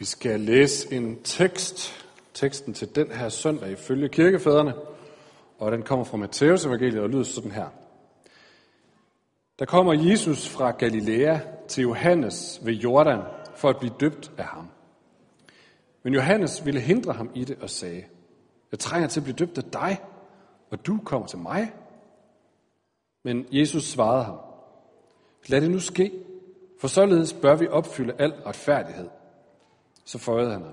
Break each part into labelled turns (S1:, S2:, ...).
S1: Vi skal læse en tekst, teksten til den her søndag ifølge kirkefædrene, og den kommer fra Matteus evangeliet og lyder sådan her. Der kommer Jesus fra Galilea til Johannes ved Jordan for at blive døbt af ham. Men Johannes ville hindre ham i det og sagde, jeg trænger til at blive døbt af dig, og du kommer til mig. Men Jesus svarede ham, lad det nu ske, for således bør vi opfylde al retfærdighed. Så føjede han ham.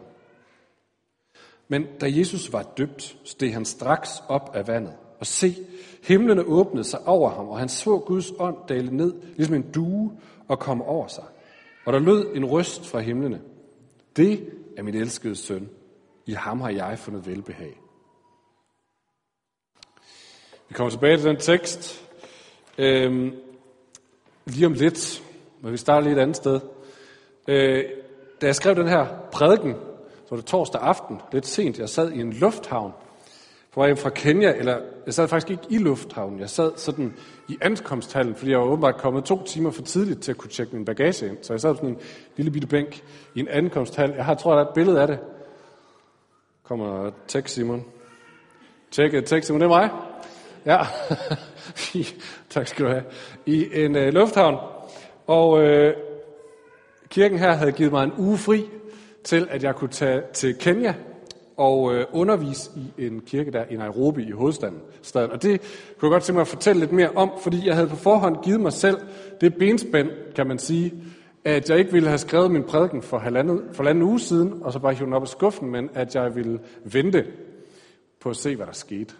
S1: Men da Jesus var døbt, steg han straks op af vandet. Og se, himlene åbnede sig over ham, og han så Guds ånd dale ned, ligesom en due, og komme over sig. Og der lød en røst fra himlene. Det er min elskede søn. I ham har jeg fundet velbehag. Vi kommer tilbage til den tekst øhm, lige om lidt, men vi starter lige et andet sted. Øh, da jeg skrev den her prædiken, så var det torsdag aften, lidt sent, jeg sad i en lufthavn, på vej fra Kenya, eller jeg sad faktisk ikke i lufthavnen, jeg sad sådan i ankomsthallen, fordi jeg var åbenbart kommet to timer for tidligt til at kunne tjekke min bagage ind. Så jeg sad sådan en lille bitte bænk i en ankomsthal. Jeg har, tror, der er et billede af det. Kommer Tech Simon. Tjek, uh, Tech Simon, det er mig. Ja, tak skal du have. I en øh, lufthavn. Og øh, kirken her havde givet mig en uge fri til, at jeg kunne tage til Kenya og øh, undervise i en kirke der i Nairobi i hovedstaden. Staden. Og det kunne jeg godt tænke mig at fortælle lidt mere om, fordi jeg havde på forhånd givet mig selv det benspænd, kan man sige, at jeg ikke ville have skrevet min prædiken for halvandet, for halvanden uge siden, og så bare hive den op af skuffen, men at jeg ville vente på at se, hvad der skete.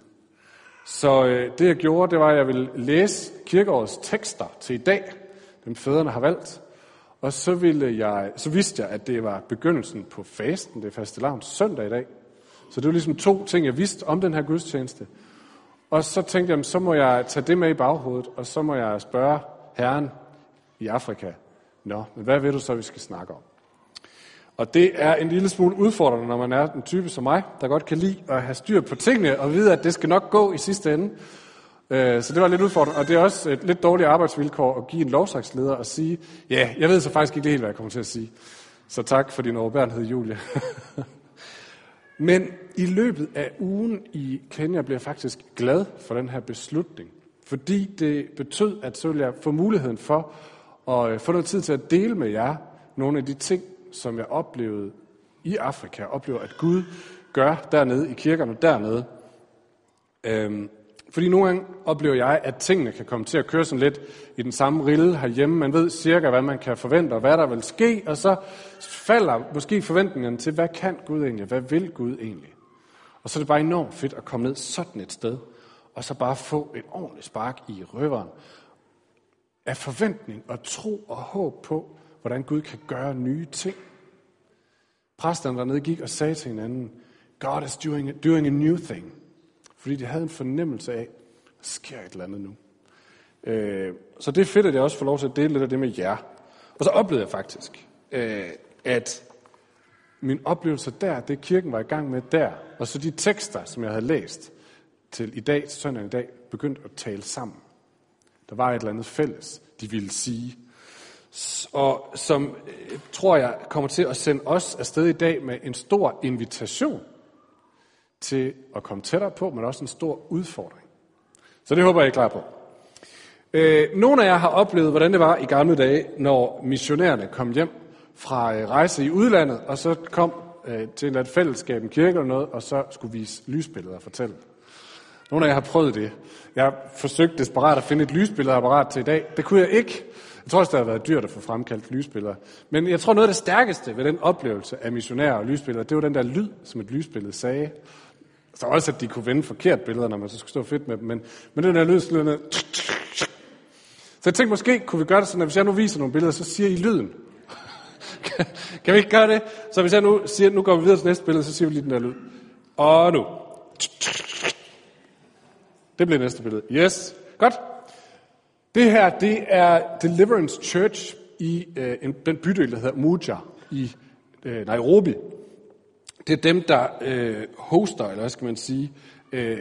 S1: Så øh, det jeg gjorde, det var, at jeg ville læse kirkeårets tekster til i dag, dem fædrene har valgt, og så, ville jeg, så vidste jeg, at det var begyndelsen på fasten, det er fastelavns søndag i dag. Så det var ligesom to ting, jeg vidste om den her gudstjeneste. Og så tænkte jeg, så må jeg tage det med i baghovedet, og så må jeg spørge Herren i Afrika, Nå, men hvad vil du så, vi skal snakke om? Og det er en lille smule udfordrende, når man er en type som mig, der godt kan lide at have styr på tingene, og vide, at det skal nok gå i sidste ende. Øh, så det var lidt udfordrende, og det er også et lidt dårligt arbejdsvilkår at give en lovsagsleder og sige, ja, jeg ved så faktisk ikke det helt, hvad jeg kommer til at sige. Så tak for din overbærenhed, Julie. Men i løbet af ugen i Kenya blev jeg faktisk glad for den her beslutning, fordi det betød, at så ville jeg få muligheden for at øh, få noget tid til at dele med jer nogle af de ting, som jeg oplevede i Afrika, oplever, at Gud gør dernede i kirkerne dernede. Øhm, fordi nogle gange oplever jeg, at tingene kan komme til at køre sådan lidt i den samme rille herhjemme. Man ved cirka, hvad man kan forvente, og hvad der vil ske, og så falder måske forventningerne til, hvad kan Gud egentlig, hvad vil Gud egentlig? Og så er det bare enormt fedt at komme ned sådan et sted, og så bare få et ordentligt spark i røveren af forventning og tro og håb på, hvordan Gud kan gøre nye ting. Præsterne dernede gik og sagde til hinanden, God is doing, doing a new thing. Fordi de havde en fornemmelse af, der sker et eller andet nu. Øh, så det er fedt, at jeg også får lov til at dele lidt af det med jer. Og så oplevede jeg faktisk, øh, at min oplevelse der, det kirken var i gang med der, og så de tekster, som jeg havde læst til i dag, til søndag i dag, begyndte at tale sammen. Der var et eller andet fælles, de ville sige. Og som øh, tror jeg kommer til at sende os afsted i dag med en stor invitation til at komme tættere på, men også en stor udfordring. Så det håber jeg, I er klar på. Øh, nogle af jer har oplevet, hvordan det var i gamle dage, når missionærerne kom hjem fra øh, rejse i udlandet, og så kom øh, til et fællesskab, en kirke eller noget, og så skulle vise lysbilleder og fortælle. Nogle af jer har prøvet det. Jeg har forsøgt desperat at finde et lysbilledapparat til i dag. Det kunne jeg ikke. Jeg tror også, det har været dyrt at få fremkaldt lysbilleder. Men jeg tror, noget af det stærkeste ved den oplevelse af missionærer og lysbilleder, det var den der lyd, som et lysbillede sagde. Så også, at de kunne vende forkert billeder, når man så skulle stå fedt med dem. Men, men den der lyd, sådan noget, så jeg tænkte, måske kunne vi gøre det sådan, at hvis jeg nu viser nogle billeder, så siger I lyden. kan vi ikke gøre det? Så hvis jeg nu siger, nu går vi videre til næste billede, så siger vi lige den der lyd. Og nu. Det bliver næste billede. Yes. Godt. Det her, det er Deliverance Church i øh, en, den bydel, der hedder Muja i øh, Nairobi. Det er dem, der øh, hoster, eller hvad skal man sige, øh,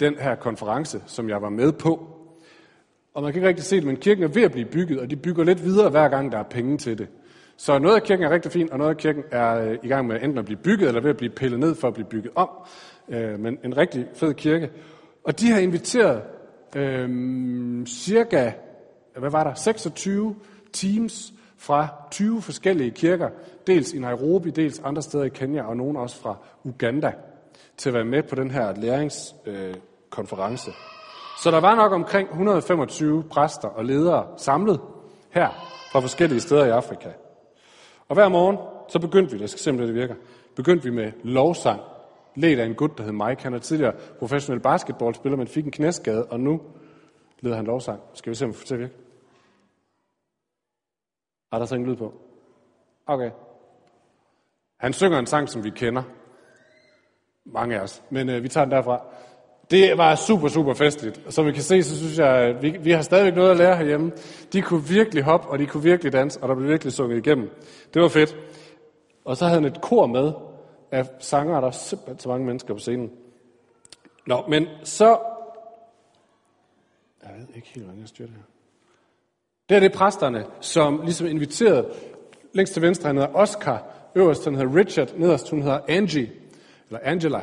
S1: den her konference, som jeg var med på. Og man kan ikke rigtig se det, men kirken er ved at blive bygget, og de bygger lidt videre, hver gang der er penge til det. Så noget af kirken er rigtig fint, og noget af kirken er øh, i gang med enten at blive bygget, eller ved at blive pillet ned for at blive bygget om. Øh, men en rigtig fed kirke. Og de har inviteret øh, cirka, hvad var der, 26 teams fra 20 forskellige kirker, dels i Nairobi, dels andre steder i Kenya, og nogle også fra Uganda, til at være med på den her læringskonference. Øh, så der var nok omkring 125 præster og ledere samlet her fra forskellige steder i Afrika. Og hver morgen, så begyndte vi, det skal simpelthen det virker, begyndte vi med lovsang, ledt af en gut, der hed Mike. Han er tidligere professionel basketballspiller, men fik en knæskade, og nu leder han lovsang. Skal vi se, om vi får til at virke? Er der så ingen lyd på? Okay. Han synger en sang, som vi kender. Mange af os. Men øh, vi tager den derfra. Det var super, super festligt. Som vi kan se, så synes jeg, at vi, vi har stadigvæk noget at lære herhjemme. De kunne virkelig hoppe, og de kunne virkelig danse, og der blev virkelig sunget igennem. Det var fedt. Og så havde han et kor med af sanger, der er simpelthen så mange mennesker på scenen. Nå, men så... Jeg ved ikke helt, hvordan jeg styrer det her. Det er det præsterne, som ligesom inviterede længst til venstre, han hedder Oscar, øverst han hedder Richard, nederst hun hedder Angie, eller Angela.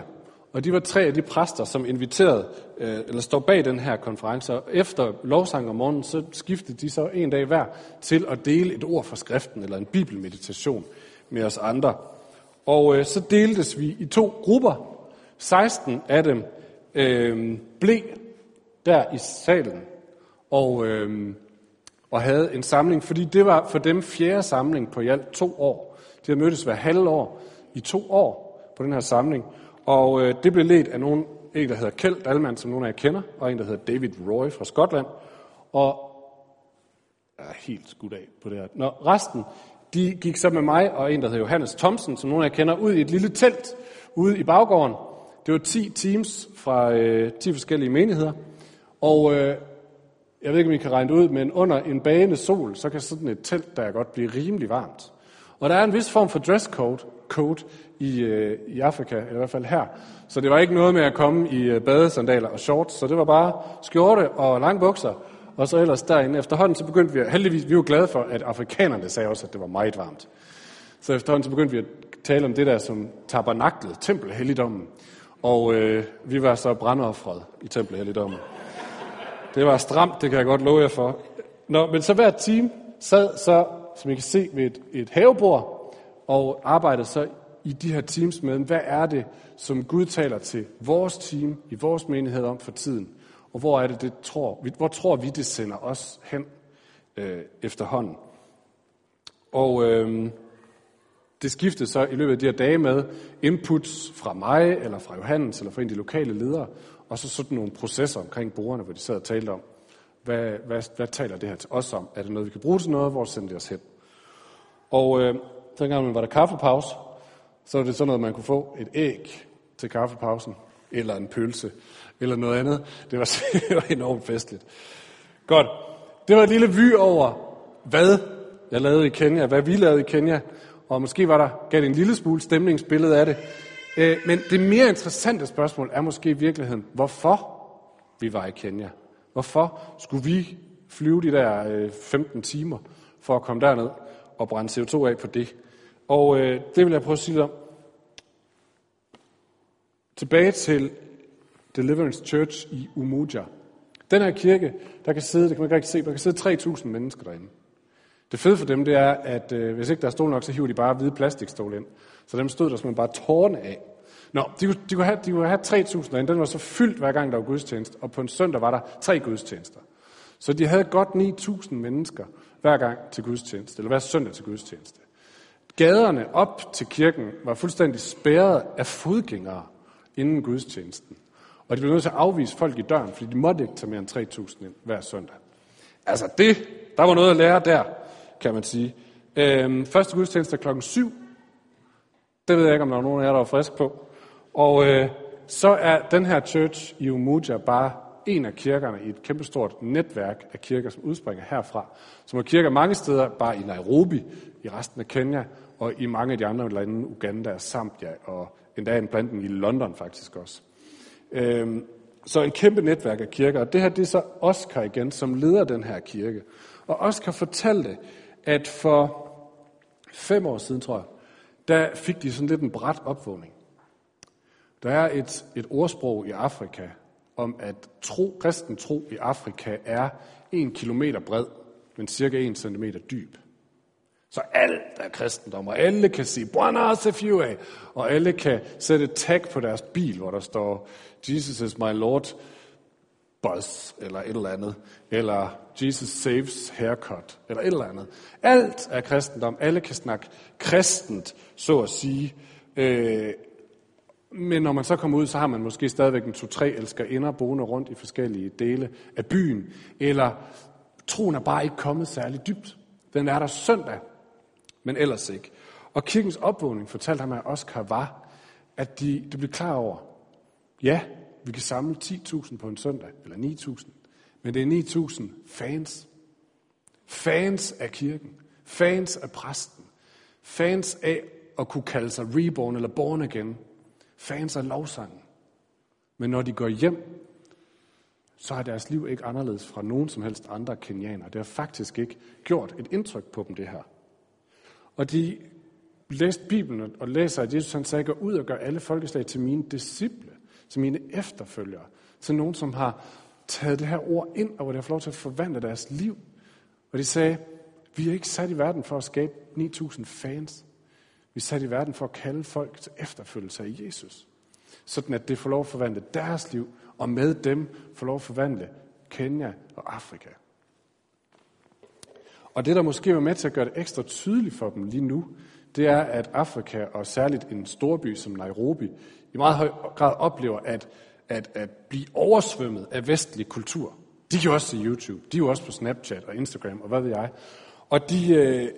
S1: Og de var tre af de præster, som inviterede, øh, eller står bag den her konference. Og efter lovsang om morgenen, så skiftede de så en dag hver til at dele et ord fra skriften, eller en bibelmeditation med os andre. Og øh, så deltes vi i to grupper. 16 af dem øh, blev der i salen og, øh, og havde en samling, fordi det var for dem fjerde samling på i alt to år. De havde mødtes hver halve år i to år på den her samling. Og øh, det blev ledt af nogen, en, der hedder Kjeld Dalman, som nogle af jer kender, og en, der hedder David Roy fra Skotland. Og jeg er helt skudt af på det her. Når resten, de gik så med mig og en, der hedder Johannes Thomsen, som nogle af jer kender, ud i et lille telt ude i baggården. Det var 10 teams fra øh, 10 forskellige menigheder. Og øh, jeg ved ikke, om I kan regne det ud, men under en bagende sol, så kan sådan et telt der godt blive rimelig varmt. Og der er en vis form for dresscode code i, øh, i Afrika, eller i hvert fald her. Så det var ikke noget med at komme i øh, badesandaler og shorts, så det var bare skjorte og lange bukser. Og så ellers derinde efterhånden, så begyndte vi, heldigvis, vi var glade for, at afrikanerne sagde også, at det var meget varmt. Så efterhånden så begyndte vi at tale om det der som tabernaklet, tempelhelligdommen. Og øh, vi var så brandoffret i tempelhelligdommen. Det var stramt, det kan jeg godt love jer for. Nå, men så hver team sad så, som I kan se, ved et, et havebord, og arbejdede så i de her teams med, hvad er det, som Gud taler til vores team, i vores menighed om for tiden, og hvor er det, det tror, hvor tror vi, det sender os hen øh, efterhånden. Og øh, det skiftede så i løbet af de her dage med inputs fra mig, eller fra Johannes, eller fra en af de lokale ledere, og så sådan nogle processer omkring brugerne, hvor de sad og talte om, hvad, hvad, hvad taler det her til os om? Er det noget, vi kan bruge til noget? Hvor sender det os hen? Og øh, dengang var der kaffepause, så var det sådan noget, man kunne få et æg til kaffepausen, eller en pølse, eller noget andet. Det var, det var enormt festligt. Godt. Det var et lille vy over, hvad jeg lavede i Kenya, hvad vi lavede i Kenya, og måske var der gav det en lille smule stemningsbillede af det. Øh, men det mere interessante spørgsmål er måske i virkeligheden, hvorfor vi var i Kenya. Hvorfor skulle vi flyve de der øh, 15 timer for at komme derned og brænde CO2 af på det? Og øh, det vil jeg prøve at sige lidt om. Tilbage til Deliverance Church i Umuja. Den her kirke, der kan sidde, det kan man ikke rigtig se, der kan sidde 3.000 mennesker derinde. Det fede for dem, det er, at øh, hvis ikke der er stol nok, så hiver de bare hvide plastikstol ind. Så dem stod der simpelthen bare tårne af. Nå, de, kunne, de kunne have, de kunne have 3.000 derinde. Den var så fyldt hver gang, der var gudstjeneste. Og på en søndag var der tre gudstjenester. Så de havde godt 9.000 mennesker hver gang til gudstjeneste, eller hver søndag til gudstjeneste. Gaderne op til kirken var fuldstændig spærret af fodgængere inden gudstjenesten. Og de blev nødt til at afvise folk i døren, fordi de måtte ikke tage mere end 3.000 ind hver søndag. Altså det, der var noget at lære der, kan man sige. Øhm, første gudstjeneste klokken 7. Det ved jeg ikke, om der er nogen af jer, der er frisk på. Og øh, så er den her church i Umuja bare en af kirkerne i et kæmpestort netværk af kirker, som udspringer herfra. Som er kirker mange steder, bare i Nairobi, i resten af Kenya, og i mange af de andre lande, Uganda, Zambia, og endda en blandt i London faktisk også. Øhm, så en kæmpe netværk af kirker, og det her det er så Oscar igen, som leder den her kirke. Og Oscar fortalte, at for fem år siden, tror jeg, der fik de sådan lidt en bræt opvågning. Der er et, et ordsprog i Afrika om, at tro, kristen tro i Afrika er en kilometer bred, men cirka en centimeter dyb. Så alt er kristendom, og alle kan sige, Buona Sefue, og alle kan sætte tag på deres bil, hvor der står, Jesus is my Lord, buzz, eller et eller andet, eller Jesus saves haircut, eller et eller andet. Alt er kristendom, alle kan snakke kristent, så at sige. Øh, men når man så kommer ud, så har man måske stadigvæk en to-tre elsker inder boende rundt i forskellige dele af byen, eller troen er bare ikke kommet særlig dybt. Den er der søndag, men ellers ikke. Og kirkens opvågning fortalte ham, at Oscar var, at de, de blev klar over, ja, vi kan samle 10.000 på en søndag, eller 9.000, men det er 9.000 fans. Fans af kirken. Fans af præsten. Fans af at kunne kalde sig reborn eller born again. Fans af lovsangen. Men når de går hjem, så er deres liv ikke anderledes fra nogen som helst andre kenianer. Det har faktisk ikke gjort et indtryk på dem, det her. Og de læste Bibelen og læser, at Jesus han sagde, gå ud og gør alle folkeslag til mine disciple, til mine efterfølgere, til nogen, som har taget det her ord ind, og hvor det har fået lov til at forvandle deres liv. Og de sagde, vi er ikke sat i verden for at skabe 9.000 fans. Vi er sat i verden for at kalde folk til efterfølgelse af Jesus. Sådan at det får lov at forvandle deres liv, og med dem får lov at forvandle Kenya og Afrika. Og det, der måske var med til at gøre det ekstra tydeligt for dem lige nu, det er, at Afrika, og særligt en storby som Nairobi, i meget høj grad oplever at, at, at blive oversvømmet af vestlig kultur. De kan jo også se YouTube, de er jo også på Snapchat og Instagram og hvad ved jeg. Og de, øh,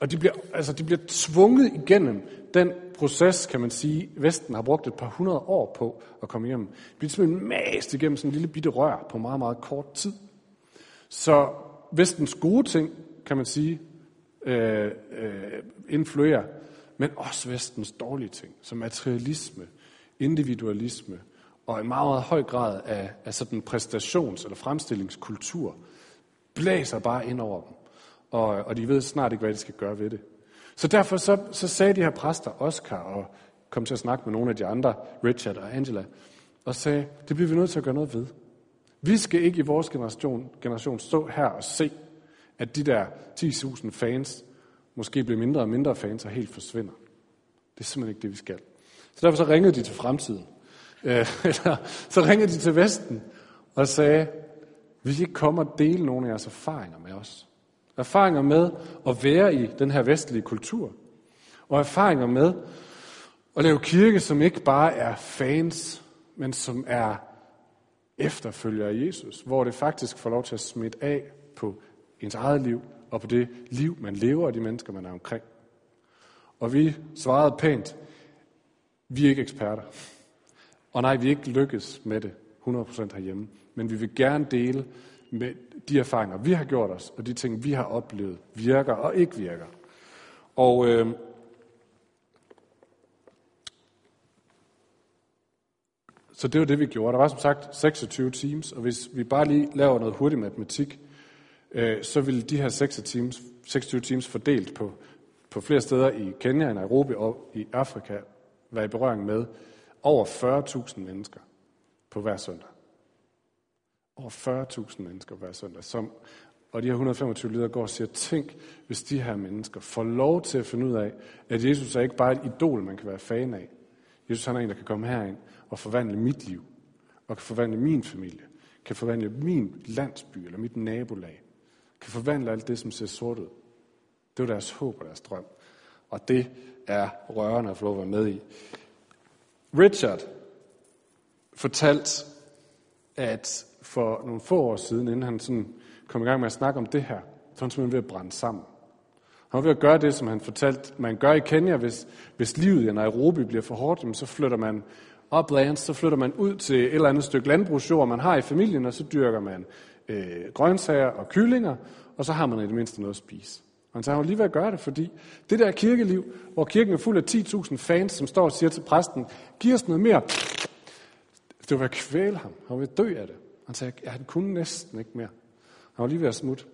S1: og de, bliver, altså, de bliver tvunget igennem den proces, kan man sige, Vesten har brugt et par hundrede år på at komme igennem. De bliver simpelthen mast igennem sådan en lille bitte rør på meget, meget kort tid. Så Vestens gode ting, kan man sige, øh, øh, influerer, men også Vestens dårlige ting, som materialisme, individualisme og en meget, meget høj grad af, af sådan præstations- eller fremstillingskultur, blæser bare ind over dem. Og, og de ved snart ikke, hvad de skal gøre ved det. Så derfor så, så sagde de her præster, Oscar, og kom til at snakke med nogle af de andre, Richard og Angela, og sagde, det bliver vi nødt til at gøre noget ved. Vi skal ikke i vores generation, generation stå her og se, at de der 10.000 fans måske bliver mindre og mindre fans og helt forsvinder. Det er simpelthen ikke det, vi skal. Så derfor så ringede de til fremtiden. Øh, så ringede de til Vesten og sagde, vil I ikke komme og dele nogle af jeres erfaringer med os? Erfaringer med at være i den her vestlige kultur. Og erfaringer med at lave kirke, som ikke bare er fans, men som er efterfølgere af Jesus, hvor det faktisk får lov til at smitte af på ens eget liv og på det liv, man lever og de mennesker, man er omkring. Og vi svarede pænt, vi er ikke eksperter. Og nej, vi er ikke lykkes med det 100% herhjemme. Men vi vil gerne dele med de erfaringer, vi har gjort os, og de ting, vi har oplevet, virker og ikke virker. Og øh, så det var det, vi gjorde. Der var som sagt 26 teams, og hvis vi bare lige laver noget hurtig matematik, øh, så ville de her 26 teams, 26 teams fordelt på, på flere steder i Kenya, i Nairobi og i Afrika være i berøring med over 40.000 mennesker på hver søndag. Over 40.000 mennesker hver søndag. Som, og de her 125 ledere går og siger, tænk, hvis de her mennesker får lov til at finde ud af, at Jesus er ikke bare et idol, man kan være fan af. Jesus han er en, der kan komme herind og forvandle mit liv, og kan forvandle min familie, kan forvandle min landsby eller mit nabolag, kan forvandle alt det, som ser sort ud. Det var deres håb og deres drøm. Og det er rørende at få lov at være med i. Richard fortalte, at for nogle få år siden, inden han sådan kom i gang med at snakke om det her, så var han simpelthen ved at brænde sammen. Han var ved at gøre det, som han fortalte, man gør i Kenya, hvis, hvis livet i Nairobi bliver for hårdt, så flytter man uplands, så flytter man ud til et eller andet stykke landbrugsjord, man har i familien, og så dyrker man øh, grøntsager og kyllinger, og så har man i det mindste noget at spise. Han sagde, han lige ved at gøre det, fordi det der kirkeliv, hvor kirken er fuld af 10.000 fans, som står og siger til præsten, giv os noget mere. Det var ved at kvæle ham. Han var ved at dø af det. Han sagde, ja, han kunne næsten ikke mere. Han var lige ved at smutte.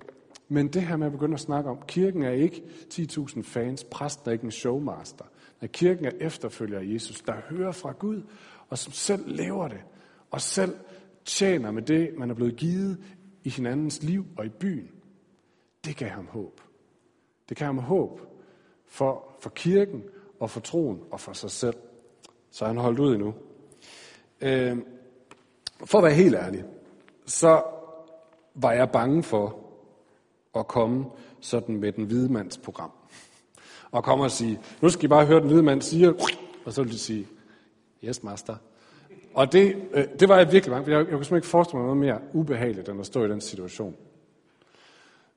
S1: Men det her med at begynde at snakke om, kirken er ikke 10.000 fans, præsten er ikke en showmaster. Nej, kirken er efterfølger af Jesus, der hører fra Gud, og som selv lever det, og selv tjener med det, man er blevet givet i hinandens liv og i byen. Det gav ham håb. Det gav ham håb for, for kirken og for troen og for sig selv. Så han holdt ud endnu. Øh, for at være helt ærlig, så var jeg bange for at komme sådan med den hvide mands program. Og komme og sige, nu skal I bare høre, den hvide mand siger, og så vil de sige, yes master. Og det, øh, det var jeg virkelig bange for. Jeg, jeg kunne simpelthen ikke forestille mig noget mere ubehageligt, end at stå i den situation.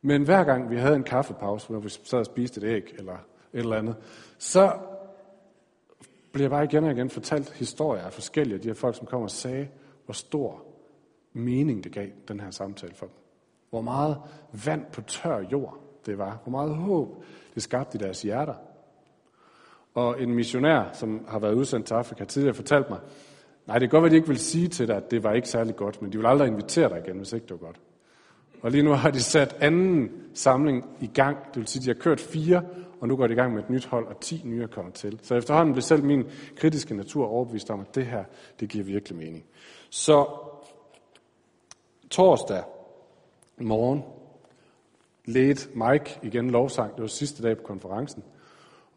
S1: Men hver gang vi havde en kaffepause, hvor vi sad og spiste et æg eller et eller andet, så blev jeg bare igen og igen fortalt historier af forskellige af de her folk, som kom og sagde, hvor stor mening det gav den her samtale for dem. Hvor meget vand på tør jord det var. Hvor meget håb det skabte i deres hjerter. Og en missionær, som har været udsendt til Afrika tidligere, fortalte mig, nej, det kan godt være, at de ikke vil sige til dig, at det var ikke særlig godt, men de vil aldrig invitere dig igen, hvis ikke det var godt. Og lige nu har de sat anden samling i gang. Det vil sige, at de har kørt fire, og nu går de i gang med et nyt hold, og ti nye er kommet til. Så efterhånden blev selv min kritiske natur overbevist om, at det her, det giver virkelig mening. Så torsdag morgen ledte Mike igen lovsang. Det var sidste dag på konferencen.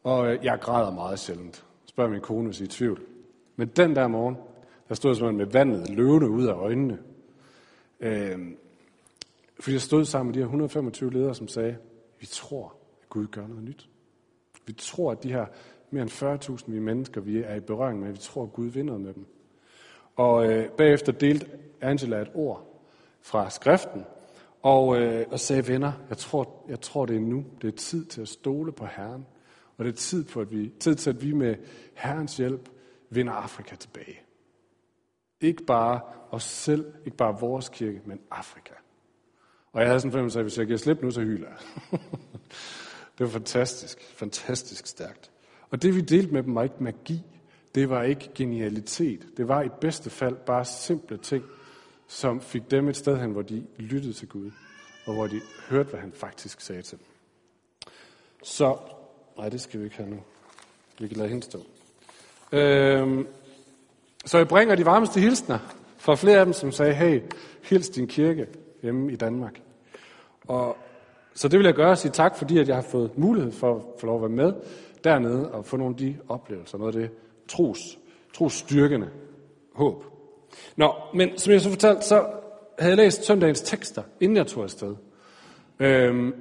S1: Og øh, jeg græder meget sjældent. Spørger min kone, hvis I er i tvivl. Men den der morgen, der stod jeg simpelthen med vandet løvende ud af øjnene. Øh, fordi jeg stod sammen med de her 125 ledere, som sagde, vi tror, at Gud gør noget nyt. Vi tror, at de her mere end 40.000 mennesker, vi er i berøring med, vi tror, at Gud vinder med dem. Og øh, bagefter delte Angela et ord fra skriften, og, øh, og sagde, venner, jeg tror, jeg tror, det er nu. Det er tid til at stole på Herren. Og det er tid, på, at vi, tid til, at vi med Herrens hjælp vinder Afrika tilbage. Ikke bare os selv, ikke bare vores kirke, men Afrika. Og jeg havde sådan en fornemmelse af, at hvis jeg giver slip nu, så hyler jeg. det var fantastisk, fantastisk stærkt. Og det vi delte med dem var ikke magi, det var ikke genialitet. Det var i bedste fald bare simple ting, som fik dem et sted hen, hvor de lyttede til Gud, og hvor de hørte, hvad han faktisk sagde til dem. Så, nej, det skal vi ikke have nu. Vi kan lade hende stå. Øhm, så jeg bringer de varmeste hilsner fra flere af dem, som sagde, hey, hils din kirke hjemme i Danmark. Og, så det vil jeg gøre, sige tak, fordi at jeg har fået mulighed for at få lov at være med dernede og få nogle af de oplevelser, noget af det tros, trosstyrkende håb. Nå, men som jeg så fortalte, så havde jeg læst søndagens tekster, inden jeg tog afsted. Øhm,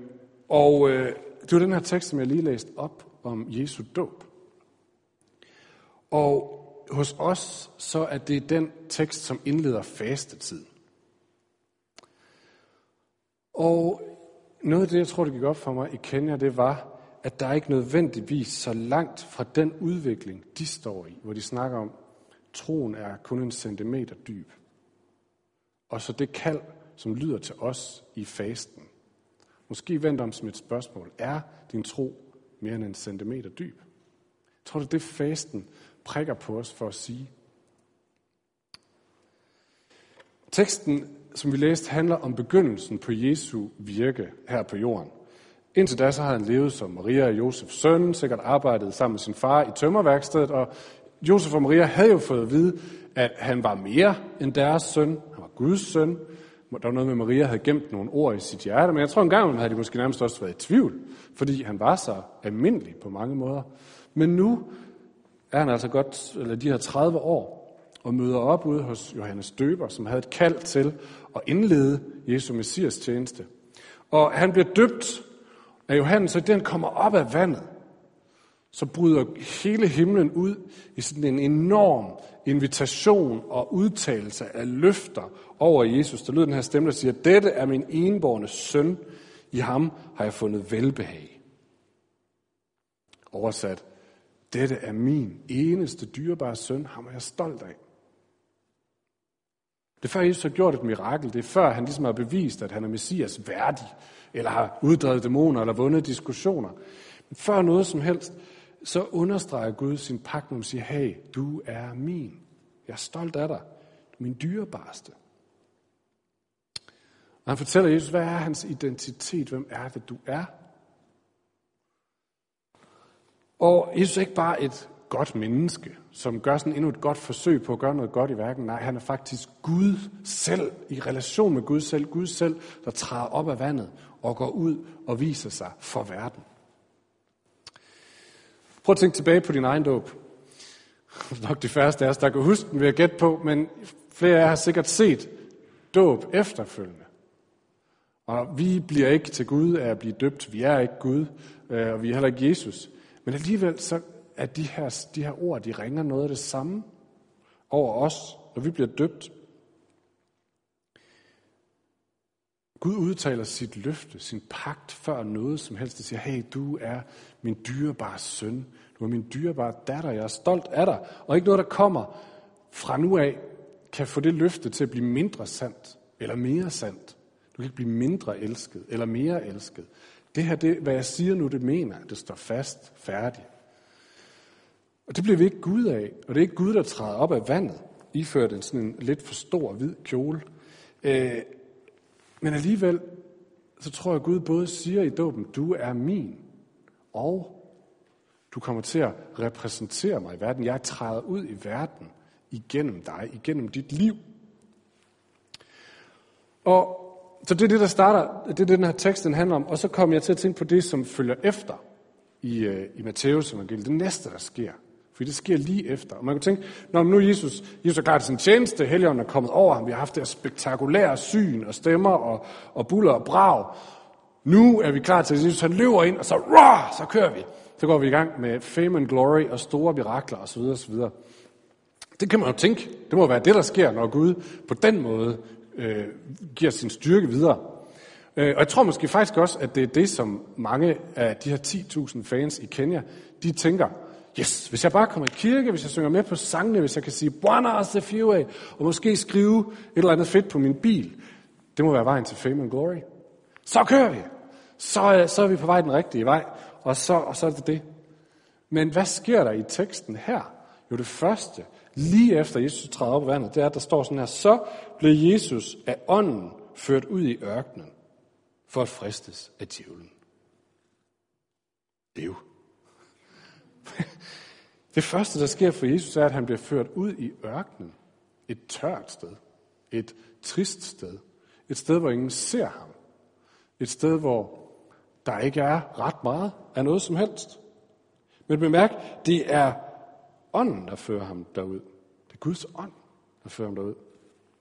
S1: og øh, det var den her tekst, som jeg lige læste op om Jesu dåb. Og hos os, så er det den tekst, som indleder fastetiden. Og noget af det, jeg tror, det gik op for mig i Kenya, det var, at der er ikke nødvendigvis så langt fra den udvikling, de står i, hvor de snakker om, troen er kun en centimeter dyb. Og så det kald, som lyder til os i fasten. Måske vent om som et spørgsmål. Er din tro mere end en centimeter dyb? Jeg tror, du, det fasten prikker på os for at sige. Teksten, som vi læste, handler om begyndelsen på Jesu virke her på jorden. Indtil da så havde han levet som Maria og Josefs søn, sikkert arbejdet sammen med sin far i tømmerværkstedet, og Josef og Maria havde jo fået at vide, at han var mere end deres søn. Han var Guds søn. Der var noget med, at Maria havde gemt nogle ord i sit hjerte, men jeg tror engang, havde de måske nærmest også været i tvivl, fordi han var så almindelig på mange måder. Men nu er han altså godt, eller de her 30 år, og møder op ude hos Johannes Døber, som havde et kald til at indlede Jesu Messias tjeneste. Og han bliver døbt af Johannes, og den kommer op af vandet så bryder hele himlen ud i sådan en enorm invitation og udtalelse af løfter over Jesus. Der lyder den her stemme, der siger, dette er min enborne søn, i ham har jeg fundet velbehag. Oversat, dette er min eneste dyrebare søn, ham er jeg stolt af. Det er før Jesus har gjort et mirakel. Det er før han ligesom har bevist, at han er Messias værdig, eller har uddrevet dæmoner, eller vundet diskussioner. Men før noget som helst, så understreger Gud sin pagt, når han siger, hey, du er min. Jeg er stolt af dig. Du er min dyrebarste. Og Og han fortæller Jesus, hvad er hans identitet? Hvem er det, du er? Og Jesus er ikke bare et godt menneske, som gør sådan endnu et godt forsøg på at gøre noget godt i verden. Nej, han er faktisk Gud selv, i relation med Gud selv. Gud selv, der træder op af vandet og går ud og viser sig for verden. Prøv at tænke tilbage på din egen dåb. Nok de færreste af os, der kan huske den, vil jeg gætte på, men flere af jer har sikkert set dåb efterfølgende. Og vi bliver ikke til Gud af at blive døbt. Vi er ikke Gud, øh, og vi er heller ikke Jesus. Men alligevel så at de her, de her ord, de ringer noget af det samme over os, når vi bliver døbt. Gud udtaler sit løfte, sin pagt, før noget som helst. Det siger, hey, du er min dyrebare søn. Du er min dyrebare datter. Jeg er stolt af dig. Og ikke noget, der kommer fra nu af, kan få det løfte til at blive mindre sandt, eller mere sandt. Du kan ikke blive mindre elsket, eller mere elsket. Det her, det, hvad jeg siger nu, det mener Det står fast, færdigt. Og det bliver vi ikke Gud af. Og det er ikke Gud, der træder op af vandet, iført en sådan en lidt for stor hvid kjole. Øh, men alligevel, så tror jeg, at Gud både siger i dåben, du er min, og du kommer til at repræsentere mig i verden. Jeg træder ud i verden igennem dig, igennem dit liv. Og så det er det, der starter, det er det, den her tekst den handler om. Og så kommer jeg til at tænke på det, som følger efter i, øh, i Matteus evangeliet. Det næste, der sker. For det sker lige efter. Og man kunne tænke, når nu Jesus, Jesus er klar til sin tjeneste, Helligånden er kommet over ham, vi har haft det her spektakulære syn og stemmer og, og buller og brag. Nu er vi klar til, at Jesus han løber ind, og så, rah, så kører vi. Så går vi i gang med fame and glory og store mirakler osv. osv. Det kan man jo tænke. Det må være det, der sker, når Gud på den måde øh, giver sin styrke videre. Øh, og jeg tror måske faktisk også, at det er det, som mange af de her 10.000 fans i Kenya, de tænker, yes, hvis jeg bare kommer i kirke, hvis jeg synger med på sangene, hvis jeg kan sige, Buona Sefiwe, og måske skrive et eller andet fedt på min bil, det må være vejen til fame and glory. Så kører vi. Så, øh, så er vi på vej den rigtige vej, og så, og så er det det. Men hvad sker der i teksten her? Jo, det første, lige efter Jesus træder op i vandet, det er, at der står sådan her, så blev Jesus af ånden ført ud i ørkenen for at fristes af djævlen. Det er jo. Det første, der sker for Jesus, er, at han bliver ført ud i ørkenen. Et tørt sted. Et trist sted. Et sted, hvor ingen ser ham. Et sted, hvor der ikke er ret meget af noget som helst. Men bemærk, det er ånden, der fører ham derud. Det er Guds ånd, der fører ham derud.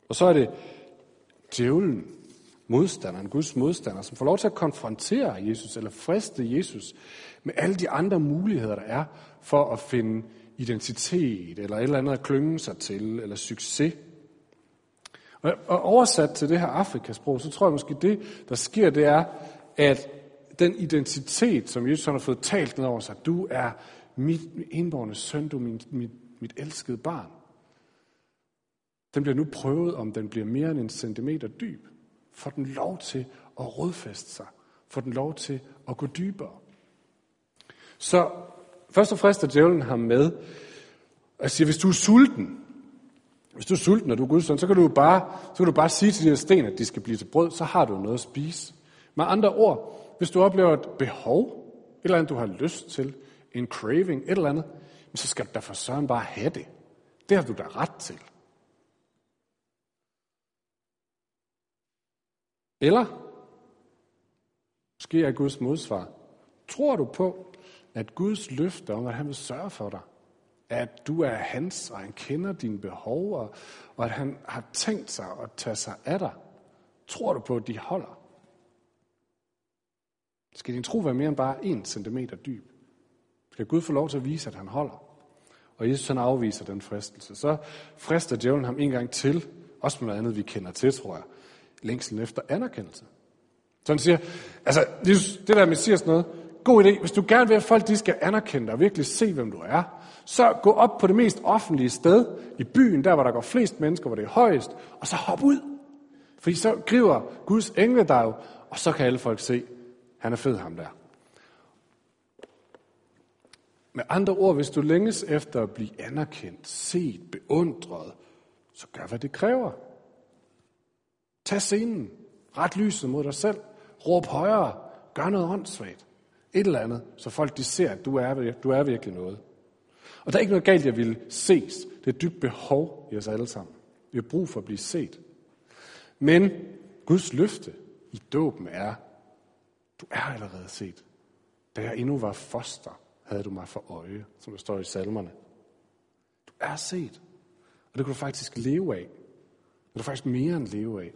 S1: Og så er det djævlen, modstanderen, Guds modstander, som får lov til at konfrontere Jesus, eller friste Jesus, med alle de andre muligheder, der er for at finde identitet, eller et eller andet at klynge sig til, eller succes. Og oversat til det her Afrikasprog, så tror jeg måske, det, der sker, det er, at den identitet, som Jesus har fået talt ned over sig, du er mit indborgende søn, du er min, mit, mit elskede barn. Den bliver nu prøvet, om den bliver mere end en centimeter dyb. Får den lov til at rodfæste sig. Får den lov til at gå dybere. Så først og fremmest er djævlen ham med og siger, hvis du er sulten, hvis du er sulten, og du er Guds søn, så kan du bare, så kan du bare sige til dine sten, at de skal blive til brød, så har du noget at spise. Med andre ord, hvis du oplever et behov, et eller andet, du har lyst til, en craving, et eller andet, så skal du da for søren bare have det. Det har du da ret til. Eller, måske er Guds modsvar, tror du på, at Guds løfte om, at han vil sørge for dig, at du er hans, og han kender dine behov, og, og at han har tænkt sig at tage sig af dig, tror du på, at de holder? Skal din tro være mere end bare en centimeter dyb? Skal Gud få lov til at vise, at han holder? Og Jesus han afviser den fristelse. Så frister djævlen ham en gang til, også med noget andet, vi kender til, tror jeg. Længselen efter anerkendelse. Så han siger, altså, det der Messias noget, god idé, hvis du gerne vil, at folk de skal anerkende dig og virkelig se, hvem du er, så gå op på det mest offentlige sted i byen, der hvor der går flest mennesker, hvor det er højest, og så hop ud. Fordi så griber Guds engle dig jo, og så kan alle folk se, han er fed ham der. Med andre ord, hvis du længes efter at blive anerkendt, set, beundret, så gør, hvad det kræver. Tag scenen. Ret lyset mod dig selv. Råb højere. Gør noget åndssvagt. Et eller andet, så folk de ser, at du er, du er virkelig noget. Og der er ikke noget galt, jeg vil ses. Det er et dybt behov i os alle sammen. Vi har brug for at blive set. Men Guds løfte i dåben er, du er allerede set. Da jeg endnu var foster, havde du mig for øje, som der står i salmerne. Du er set. Og det kan du faktisk leve af. Det er du faktisk mere end leve af.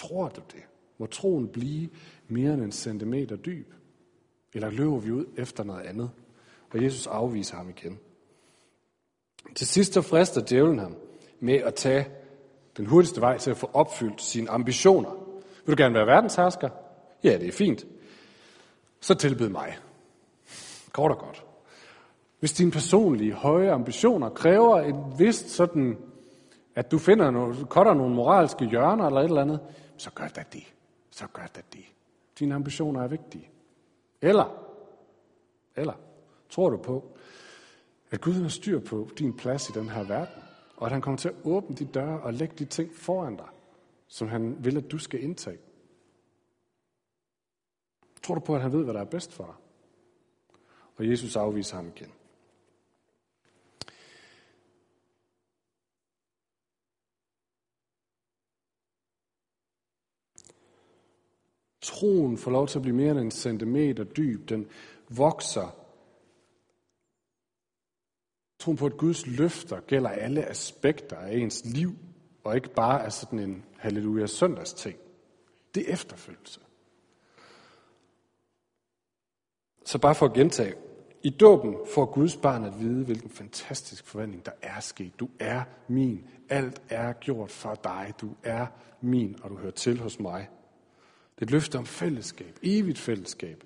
S1: Tror du det? Må troen blive mere end en centimeter dyb? Eller løber vi ud efter noget andet? Og Jesus afviser ham igen. Til sidst så frister djævlen ham med at tage den hurtigste vej til at få opfyldt sine ambitioner. Vil du gerne være verdenshersker? Ja, det er fint. Så tilbyd mig. Kort og godt. Hvis dine personlige høje ambitioner kræver et vist sådan, at du finder noget, cutter nogle moralske hjørner eller et eller andet, så gør da det. Så gør da det. Dine ambitioner er vigtige. Eller, eller, tror du på, at Gud har styr på din plads i den her verden, og at han kommer til at åbne de døre og lægge de ting foran dig, som han vil, at du skal indtage? Tror du på, at han ved, hvad der er bedst for dig? Og Jesus afviser ham igen. Troen får lov til at blive mere end en centimeter dyb. Den vokser. Troen på, at Guds løfter gælder alle aspekter af ens liv, og ikke bare er sådan en halleluja søndags ting. Det er efterfølgelse. Så bare for at gentage. I dåben får Guds barn at vide, hvilken fantastisk forvandling der er sket. Du er min. Alt er gjort for dig. Du er min, og du hører til hos mig. Det er et løfte om fællesskab. Evigt fællesskab.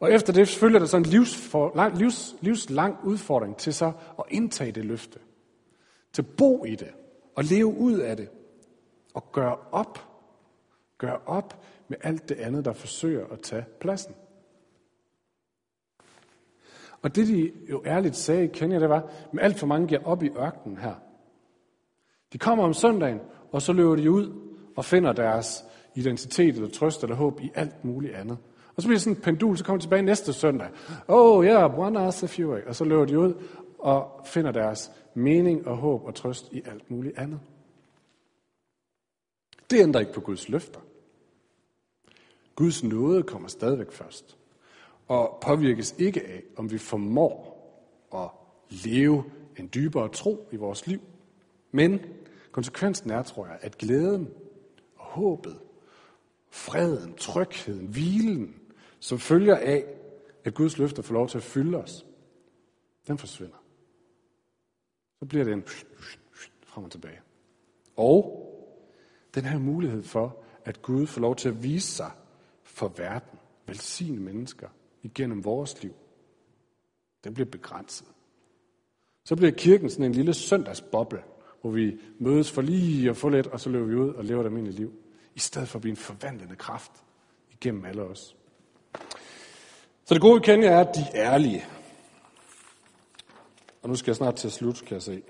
S1: Og efter det følger der så en livsfor, lang, livs, livslang udfordring til så at indtage det løfte. Til at bo i det. Og leve ud af det. Og gøre op. Gøre op med alt det andet, der forsøger at tage pladsen. Og det de jo ærligt sagde, i Kenya, det var, at alt for mange giver op i ørkenen her. De kommer om søndagen, og så løber de ud og finder deres identitet eller trøst eller håb i alt muligt andet. Og så bliver det sådan en pendul, så kommer de tilbage næste søndag. Oh yeah, one as a few. Og så løber de ud og finder deres mening og håb og trøst i alt muligt andet. Det ændrer ikke på Guds løfter. Guds nåde kommer stadigvæk først og påvirkes ikke af, om vi formår at leve en dybere tro i vores liv. Men konsekvensen er, tror jeg, at glæden og håbet, freden, trygheden, hvilen, som følger af, at Guds løfter får lov til at fylde os, den forsvinder. Så bliver det en frem og tilbage. Og den her mulighed for, at Gud får lov til at vise sig for verden, velsigne mennesker, igennem vores liv, den bliver begrænset. Så bliver kirken sådan en lille søndagsboble, hvor vi mødes for lige at få lidt, og så løber vi ud og lever et almindeligt liv. I stedet for at blive en forvandlende kraft igennem alle os. Så det gode i Kenya er, at de er ærlige. Og nu skal jeg snart til at slutte, kan jeg se.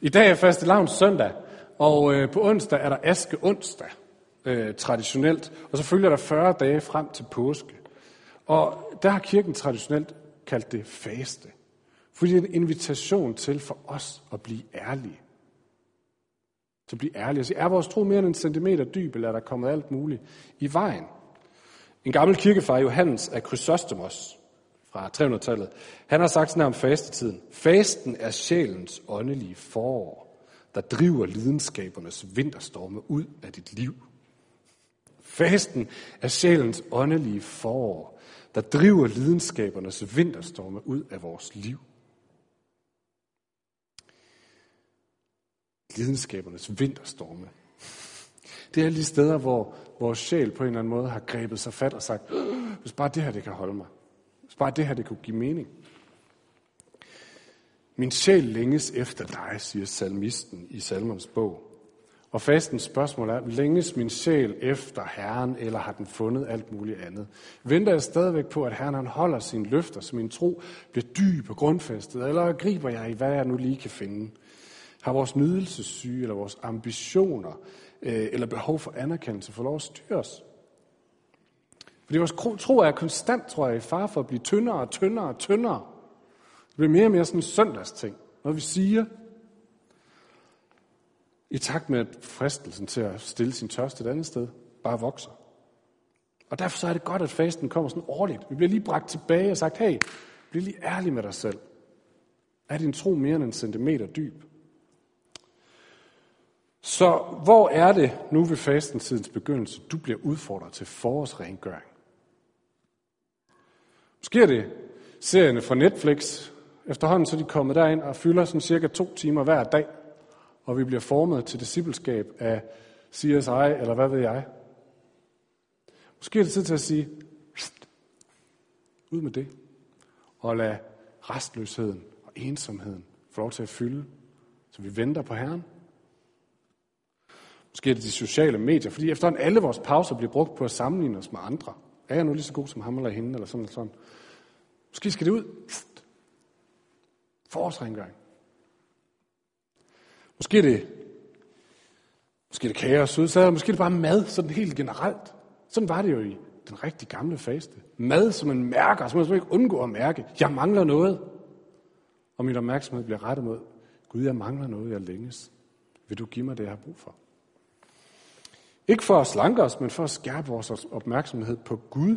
S1: I dag er faste lavn søndag, og øh, på onsdag er der aske onsdag, øh, traditionelt. Og så følger der 40 dage frem til påske. Og der har kirken traditionelt kaldt det faste. Fordi det er en invitation til for os at blive ærlige. Så bliv ærlig og sig, er vores tro mere end en centimeter dyb, eller er der kommet alt muligt i vejen? En gammel kirkefar, Johannes af Chrysostomos fra 300-tallet, han har sagt sådan her om fastetiden. Fasten er sjælens åndelige forår, der driver lidenskabernes vinterstorme ud af dit liv. Fasten er sjælens åndelige forår, der driver lidenskabernes vinterstorme ud af vores liv. Lidenskabernes vinterstorme. Det er lige steder, hvor vores sjæl på en eller anden måde har grebet sig fat og sagt, øh, hvis bare det her det kan holde mig. Hvis bare det her det kunne give mening. Min sjæl længes efter dig, siger salmisten i salmernes bog. Og fastens spørgsmål er, længes min sjæl efter Herren, eller har den fundet alt muligt andet? Venter jeg stadigvæk på, at Herren han holder sine løfter, så min tro bliver dyb og grundfæstet, eller griber jeg i, hvad jeg nu lige kan finde? Har vores nydelsessyge eller vores ambitioner øh, eller behov for anerkendelse for lov at styre os. Fordi vores tro er konstant, tror jeg, i far for at blive tyndere og tyndere og tyndere. Det bliver mere og mere sådan en søndagsting. Noget vi siger, i takt med, at fristelsen til at stille sin tørst et andet sted bare vokser. Og derfor så er det godt, at fasten kommer sådan årligt. Vi bliver lige bragt tilbage og sagt, hey, bliv lige ærlig med dig selv. Er din tro mere end en centimeter dyb? Så hvor er det nu ved fastentidens begyndelse, du bliver udfordret til forårsrengøring? Måske er det serierne fra Netflix. Efterhånden så er de kommet derind og fylder sådan cirka to timer hver dag. Og vi bliver formet til discipleskab af CSI, eller hvad ved jeg. Måske er det tid til at sige, ud med det. Og lad restløsheden og ensomheden få lov til at fylde, så vi venter på Herren. Måske er det de sociale medier, fordi efterhånden alle vores pauser bliver brugt på at sammenligne os med andre. Er jeg nu lige så god som ham eller hende, eller sådan eller sådan. Måske skal det ud. Forårsrengøring. Måske er det, måske er det kager og sødsager, måske er det bare mad, sådan helt generelt. Sådan var det jo i den rigtig gamle faste. Mad, som man mærker, som man ikke undgår at mærke. Jeg mangler noget. Og min opmærksomhed bliver rettet mod, Gud, jeg mangler noget, jeg længes. Vil du give mig det, jeg har brug for? Ikke for at slanke os, men for at skærpe vores opmærksomhed på Gud.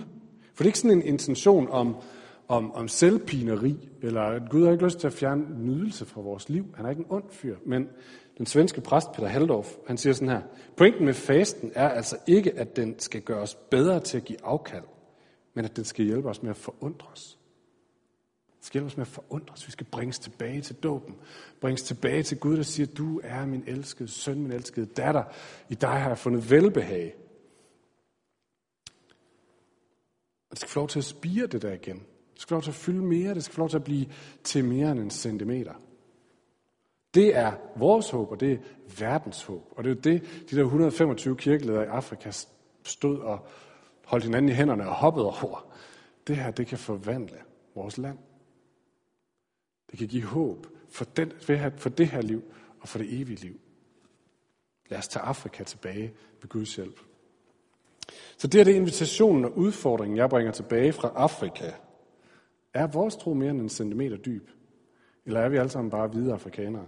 S1: For det er ikke sådan en intention om, om, om selvpineri, eller at Gud har ikke lyst til at fjerne nydelse fra vores liv. Han er ikke en ond fyr. Men den svenske præst Peter Haldorf, han siger sådan her, pointen med fasten er altså ikke, at den skal gøre os bedre til at give afkald, men at den skal hjælpe os med at forundre os. Det skal hjælpe os med at forundre os. Vi skal bringes tilbage til dåben. Bringes tilbage til Gud, der siger, du er min elskede søn, min elskede datter. I dig har jeg fundet velbehag. Og det skal få lov til at spire det der igen. Det skal få lov til at fylde mere. Det skal få lov til at blive til mere end en centimeter. Det er vores håb, og det er verdens håb. Og det er jo det, de der 125 kirkeledere i Afrika stod og holdt hinanden i hænderne og hoppede over. Det her, det kan forvandle vores land. Det kan give håb for, den, for det her liv og for det evige liv. Lad os tage Afrika tilbage ved Guds hjælp. Så det er det invitationen og udfordringen, jeg bringer tilbage fra Afrika. Er vores tro mere end en centimeter dyb? Eller er vi alle sammen bare hvide afrikanere?